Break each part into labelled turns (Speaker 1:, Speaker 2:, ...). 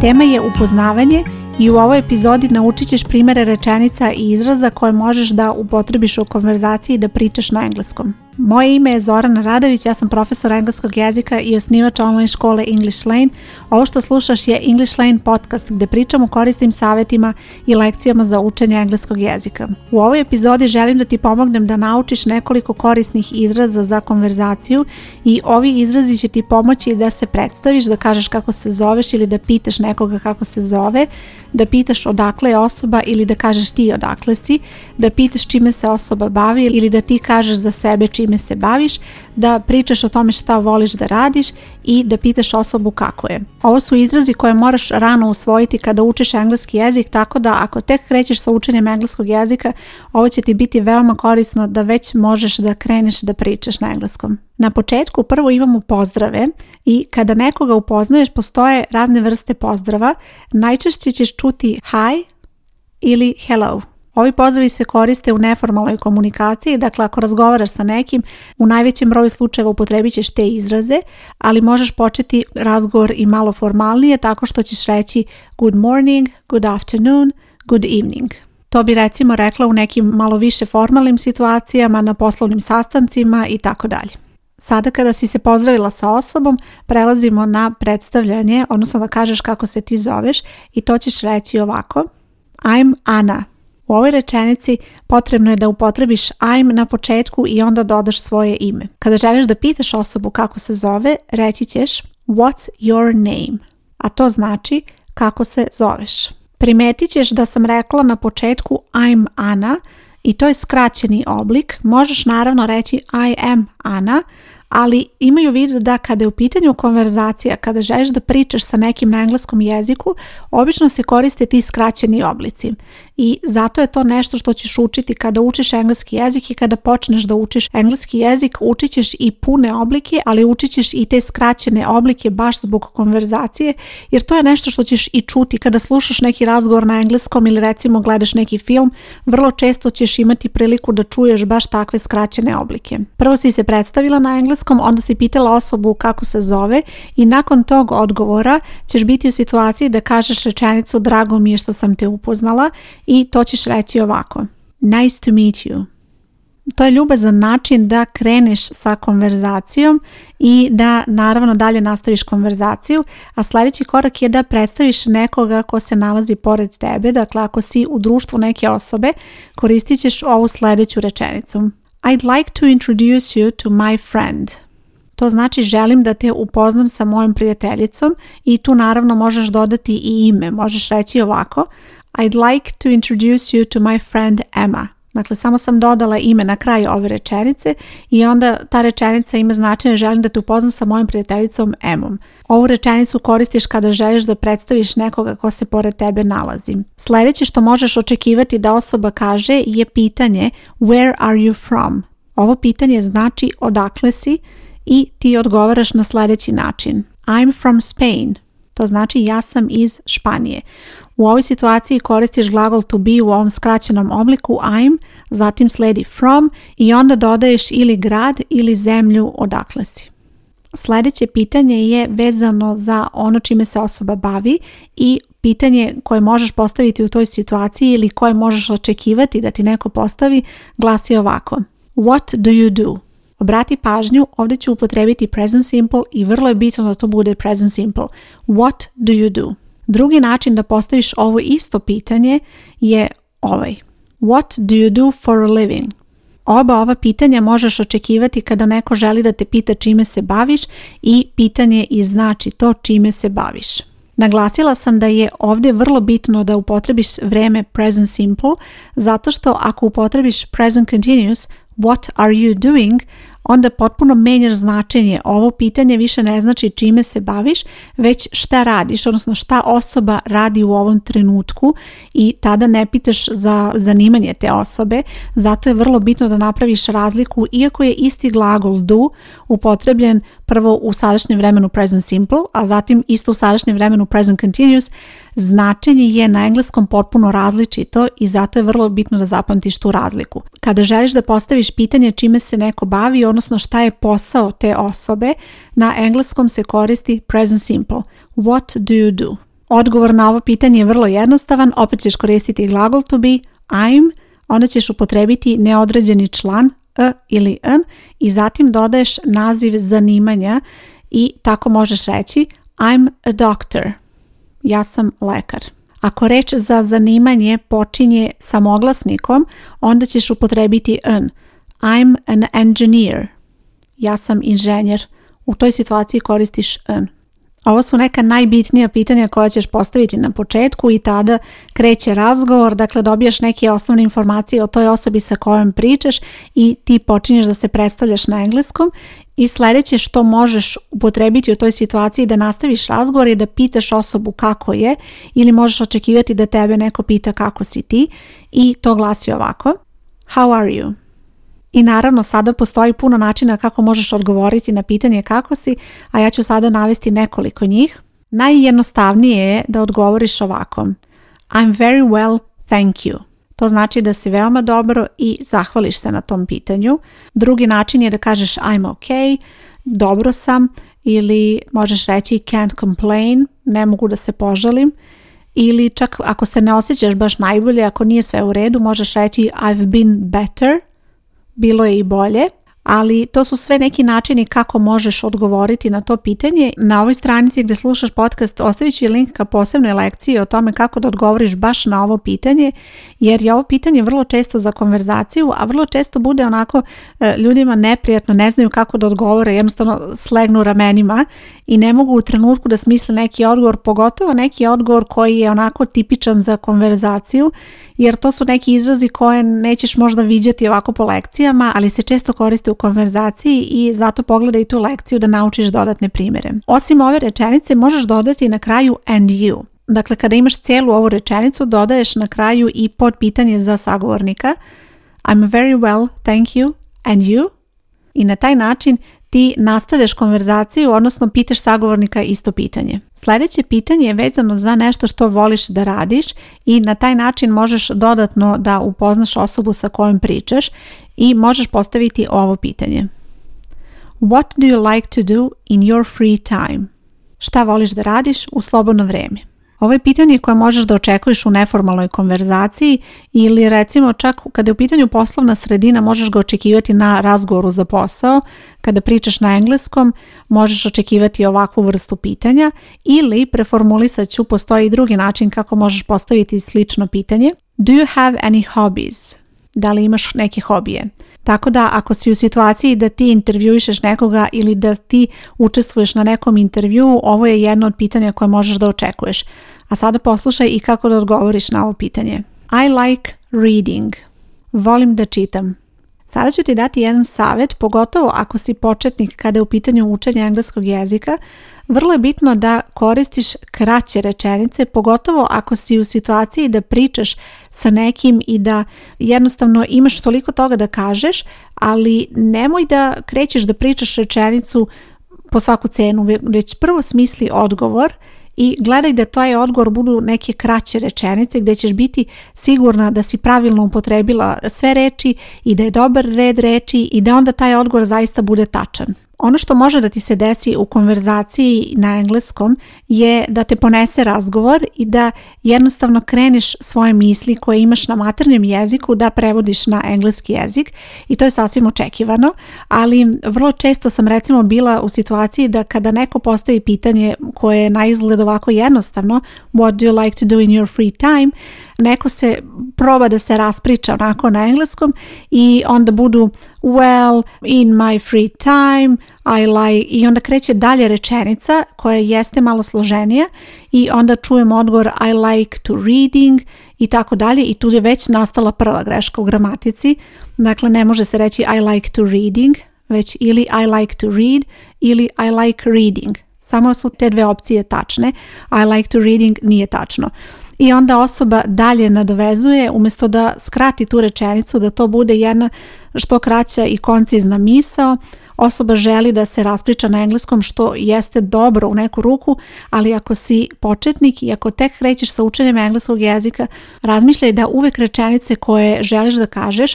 Speaker 1: Tema je upoznavanje i u ovoj epizodi naučit ćeš primere rečenica i izraza koje možeš da upotrebiš u konverzaciji da pričaš na engleskom. Moje ime je Zorana Radović, ja sam profesor engleskog jezika i osnivač online škole English Lane. Ovo što slušaš je English Lane podcast gde pričam o korisnim savjetima i lekcijama za učenje engleskog jezika. U ovoj epizodi želim da ti pomognem da naučiš nekoliko korisnih izraza za konverzaciju i ovi izrazi će ti pomoći da se predstaviš, da kažeš kako se zoveš ili da pitaš nekoga kako se zove, da pitaš odakle je osoba ili da kažeš ti odakle si, da pitaš čime se osoba bavi ili da ti kažeš za sebe čime čime se baviš, da pričaš o tome šta voliš da radiš i da pitaš osobu kako je. Ovo su izrazi koje moraš rano usvojiti kada učiš engleski jezik, tako da ako tek krećeš sa učenjem engleskog jezika, ovo će ti biti veoma korisno da već možeš da kreneš da pričaš na engleskom. Na početku prvo imamo pozdrave i kada nekoga upoznaješ postoje razne vrste pozdrava. Najčešće ćeš čuti hi ili hello. Ovi pozivi se koriste u neformalnoj komunikaciji, dakle ako razgovaraš sa nekim, u najvećem broju slučajeva upotrebit ćeš te izraze, ali možeš početi razgovor i malo formalnije tako što ćeš reći good morning, good afternoon, good evening. To bi recimo rekla u nekim malo više formalnim situacijama, na poslovnim sastancima i tako dalje. Sada kada si se pozdravila sa osobom, prelazimo na predstavljanje, odnosno da kažeš kako se ti zoveš i to ćeš reći ovako. I'm Anna. U ovoj rečenici potrebno je da upotrebiš I'm na početku i onda dodaš svoje ime. Kada želiš da pitaš osobu kako se zove, reći ćeš What's your name? A to znači kako se zoveš. Primetit ćeš da sam rekla na početku I'm Ana i to je skraćeni oblik. Možeš naravno reći I am Ana, ali imaju vidu da kada je u pitanju konverzacija, kada želiš da pričaš sa nekim na engleskom jeziku, obično se koriste ti skraćeni oblici. I zato je to nešto što ćeš učiti kada učiš engleski jezik i kada počneš da učiš engleski jezik, učit ćeš i pune oblike, ali učit ćeš i te skraćene oblike baš zbog konverzacije, jer to je nešto što ćeš i čuti kada slušaš neki razgovor na engleskom ili recimo gledaš neki film, vrlo često ćeš imati priliku da čuješ baš takve skraćene oblike. Prvo si se predstavila na engleskom engleskom, onda si pitala osobu kako se zove i nakon tog odgovora ćeš biti u situaciji da kažeš rečenicu drago mi je što sam te upoznala i to ćeš reći ovako. Nice to meet you. To je ljubazan način da kreneš sa konverzacijom i da naravno dalje nastaviš konverzaciju, a sljedeći korak je da predstaviš nekoga ko se nalazi pored tebe, dakle ako si u društvu neke osobe koristit ćeš ovu sljedeću rečenicu. I'd like to introduce you to my friend. To znači želim da te upoznam sa mojom prijateljicom i tu naravno možeš dodati i ime. Možeš reći ovako I'd like to introduce you to my friend Emma. Dakle, samo sam dodala ime na kraju ove rečenice i onda ta rečenica ima značenje želim da te upoznam sa mojom prijateljicom Emom. Ovu rečenicu koristiš kada želiš da predstaviš nekoga ko se pored tebe nalazi. Sljedeće što možeš očekivati da osoba kaže je pitanje where are you from? Ovo pitanje znači odakle si i ti odgovaraš na sljedeći način. I'm from Spain. To znači ja sam iz Španije. U ovoj situaciji koristiš glagol to be u ovom skraćenom obliku I'm, zatim sledi from i onda dodaješ ili grad ili zemlju odakle si. Sljedeće pitanje je vezano za ono čime se osoba bavi i pitanje koje možeš postaviti u toj situaciji ili koje možeš očekivati da ti neko postavi glasi ovako. What do you do? Obrati pažnju, ovdje ću upotrebiti present simple i vrlo je bitno da to bude present simple. What do you do? Drugi način da postaviš ovo isto pitanje je ovaj. What do you do for a living? Oba ova pitanja možeš očekivati kada neko želi da te pita čime se baviš i pitanje i znači to čime se baviš. Naglasila sam da je ovdje vrlo bitno da upotrebiš vrijeme present simple zato što ako upotrebiš present continuous what are you doing, onda potpuno menjaš značenje. Ovo pitanje više ne znači čime se baviš, već šta radiš, odnosno šta osoba radi u ovom trenutku i tada ne pitaš za zanimanje te osobe. Zato je vrlo bitno da napraviš razliku, iako je isti glagol do upotrebljen prvo u sadašnjem vremenu present simple, a zatim isto u sadašnjem vremenu present continuous, Značenje je na engleskom potpuno različito i zato je vrlo bitno da zapamtiš tu razliku. Kada želiš da postaviš pitanje čime se neko bavi, odnosno šta je posao te osobe, na engleskom se koristi present simple. What do you do? Odgovor na ovo pitanje je vrlo jednostavan, opet ćeš koristiti glagol to be, I'm, onda ćeš upotrebiti neodređeni član a e ili an i zatim dodaješ naziv zanimanja i tako možeš reći I'm a doctor ja sam lekar. Ako reč za zanimanje počinje samoglasnikom, onda ćeš upotrebiti an. I'm an engineer. Ja sam inženjer. U toj situaciji koristiš an. Ovo su neka najbitnija pitanja koja ćeš postaviti na početku i tada kreće razgovor, dakle dobijaš neke osnovne informacije o toj osobi sa kojom pričaš i ti počinješ da se predstavljaš na engleskom i sledeće što možeš upotrebiti u toj situaciji da nastaviš razgovor je da pitaš osobu kako je ili možeš očekivati da tebe neko pita kako si ti i to glasi ovako How are you? I naravno sada postoji puno načina kako možeš odgovoriti na pitanje kako si, a ja ću sada navesti nekoliko njih. Najjednostavnije je da odgovoriš ovako. I'm very well, thank you. To znači da si veoma dobro i zahvališ se na tom pitanju. Drugi način je da kažeš I'm okay, dobro sam ili možeš reći can't complain, ne mogu da se požalim ili čak ako se ne osjećaš baš najbolje, ako nije sve u redu, možeš reći I've been better bilo je i bolje, ali to su sve neki načini kako možeš odgovoriti na to pitanje. Na ovoj stranici gdje slušaš podcast ostavit ću i link ka posebnoj lekciji o tome kako da odgovoriš baš na ovo pitanje, jer je ovo pitanje vrlo često za konverzaciju, a vrlo često bude onako e, ljudima neprijatno, ne znaju kako da odgovore, jednostavno slegnu ramenima i ne mogu u trenutku da smisle neki odgovor, pogotovo neki odgovor koji je onako tipičan za konverzaciju jer to su neki izrazi koje nećeš možda vidjeti ovako po lekcijama, ali se često koriste u konverzaciji i zato pogledaj tu lekciju da naučiš dodatne primjere. Osim ove rečenice možeš dodati na kraju and you. Dakle, kada imaš cijelu ovu rečenicu, dodaješ na kraju i pitanje za sagovornika. I'm very well, thank you, and you? I na taj način ti nastavljaš konverzaciju, odnosno pitaš sagovornika isto pitanje. Sljedeće pitanje je vezano za nešto što voliš da radiš i na taj način možeš dodatno da upoznaš osobu sa kojom pričaš i možeš postaviti ovo pitanje. What do you like to do in your free time? Šta voliš da radiš u slobodno vrijeme? Ovo je pitanje koje možeš da očekuješ u neformalnoj konverzaciji ili recimo čak kada je u pitanju poslovna sredina možeš ga očekivati na razgovoru za posao, kada pričaš na engleskom možeš očekivati ovakvu vrstu pitanja ili preformulisat ću postoji i drugi način kako možeš postaviti slično pitanje. Do you have any hobbies? da li imaš neke hobije. Tako da ako si u situaciji da ti intervjuišeš nekoga ili da ti učestvuješ na nekom intervju, ovo je jedno od pitanja koje možeš da očekuješ. A sada poslušaj i kako da odgovoriš na ovo pitanje. I like reading. Volim da čitam. Sada ću ti dati jedan savjet, pogotovo ako si početnik kada je u pitanju učenja engleskog jezika. Vrlo je bitno da koristiš kraće rečenice, pogotovo ako si u situaciji da pričaš sa nekim i da jednostavno imaš toliko toga da kažeš, ali nemoj da krećeš da pričaš rečenicu po svaku cenu, već prvo smisli odgovor – i gledaj da taj odgovor budu neke kraće rečenice gdje ćeš biti sigurna da si pravilno upotrebila sve reči i da je dobar red reči i da onda taj odgovor zaista bude tačan. Ono što može da ti se desi u konverzaciji na engleskom je da te ponese razgovor i da jednostavno kreneš svoje misli koje imaš na maternjem jeziku da prevodiš na engleski jezik i to je sasvim očekivano, ali vrlo često sam recimo bila u situaciji da kada neko postavi pitanje koje je ovako jednostavno, what do you like to do in your free time, neko se proba da se raspriča onako na engleskom i onda budu well, in my free time, I like i onda kreće dalje rečenica koja jeste malo složenija i onda čujem odgovor I like to reading i tako dalje i tu je već nastala prva greška u gramatici. Dakle, ne može se reći I like to reading, već ili I like to read ili I like reading. Samo su te dve opcije tačne. I like to reading nije tačno i onda osoba dalje nadovezuje umjesto da skrati tu rečenicu da to bude jedna što kraća i koncizna misao osoba želi da se raspriča na engleskom što jeste dobro u neku ruku, ali ako si početnik i ako tek krećeš sa učenjem engleskog jezika, razmišljaj da uvek rečenice koje želiš da kažeš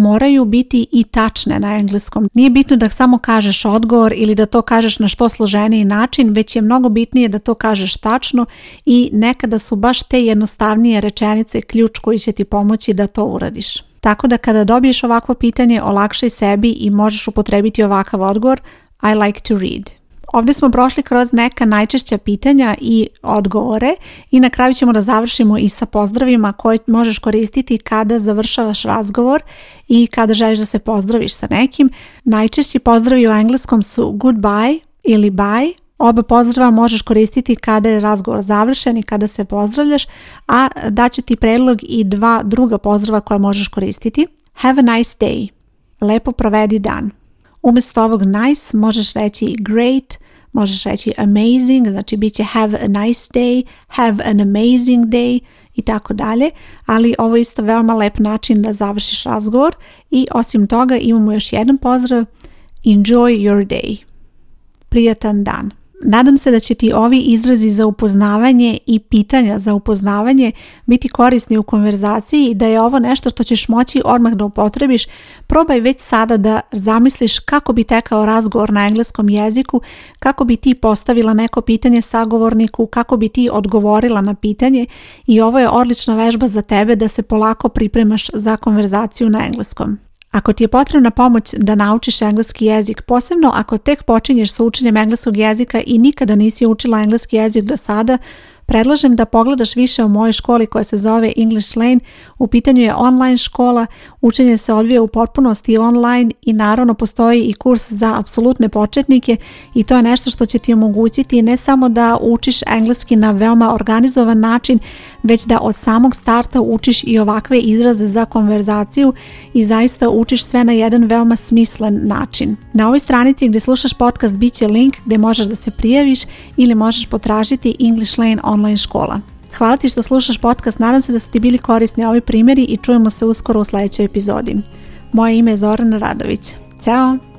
Speaker 1: moraju biti i tačne na engleskom. Nije bitno da samo kažeš odgovor ili da to kažeš na što složeniji način, već je mnogo bitnije da to kažeš tačno i nekada su baš te jednostavnije rečenice ključ koji će ti pomoći da to uradiš. Tako da kada dobiješ ovakvo pitanje, olakšaj sebi i možeš upotrebiti ovakav odgovor I like to read. Ovdje smo prošli kroz neka najčešća pitanja i odgovore i na kraju ćemo da završimo i sa pozdravima koje možeš koristiti kada završavaš razgovor i kada želiš da se pozdraviš sa nekim. Najčešći pozdravi u engleskom su goodbye ili bye. Oba pozdrava možeš koristiti kada je razgovor završen i kada se pozdravljaš, a daću ti predlog i dva druga pozdrava koja možeš koristiti. Have a nice day. Lepo provedi dan. Umjesto ovog nice možeš reći great, možeš reći amazing, znači bit će have a nice day, have an amazing day i tako dalje, ali ovo je isto veoma lep način da završiš razgovor i osim toga imamo još jedan pozdrav, enjoy your day, prijatan dan. Nadam se da će ti ovi izrazi za upoznavanje i pitanja za upoznavanje biti korisni u konverzaciji i da je ovo nešto što ćeš moći odmah da upotrebiš. Probaj već sada da zamisliš kako bi tekao razgovor na engleskom jeziku, kako bi ti postavila neko pitanje sagovorniku, kako bi ti odgovorila na pitanje i ovo je odlična vežba za tebe da se polako pripremaš za konverzaciju na engleskom. Ako ti je potrebna pomoć da naučiš engleski jezik, posebno ako tek počinješ sa učenjem engleskog jezika i nikada nisi učila engleski jezik do sada, Predlažem da pogledaš više o mojoj školi koja se zove English Lane. U pitanju je online škola, učenje se odvija u potpunosti online i naravno postoji i kurs za apsolutne početnike i to je nešto što će ti omogućiti ne samo da učiš engleski na veoma organizovan način, već da od samog starta učiš i ovakve izraze za konverzaciju i zaista učiš sve na jedan veoma smislen način. Na ovoj stranici gdje slušaš podcast bit će link gdje možeš da se prijaviš ili možeš potražiti English Lane online online škola. Hvala ti što slušaš podcast, nadam se da su ti bili korisni ovi primjeri i čujemo se uskoro u sljedećoj epizodi. Moje ime je Zorana Radović. Ćao!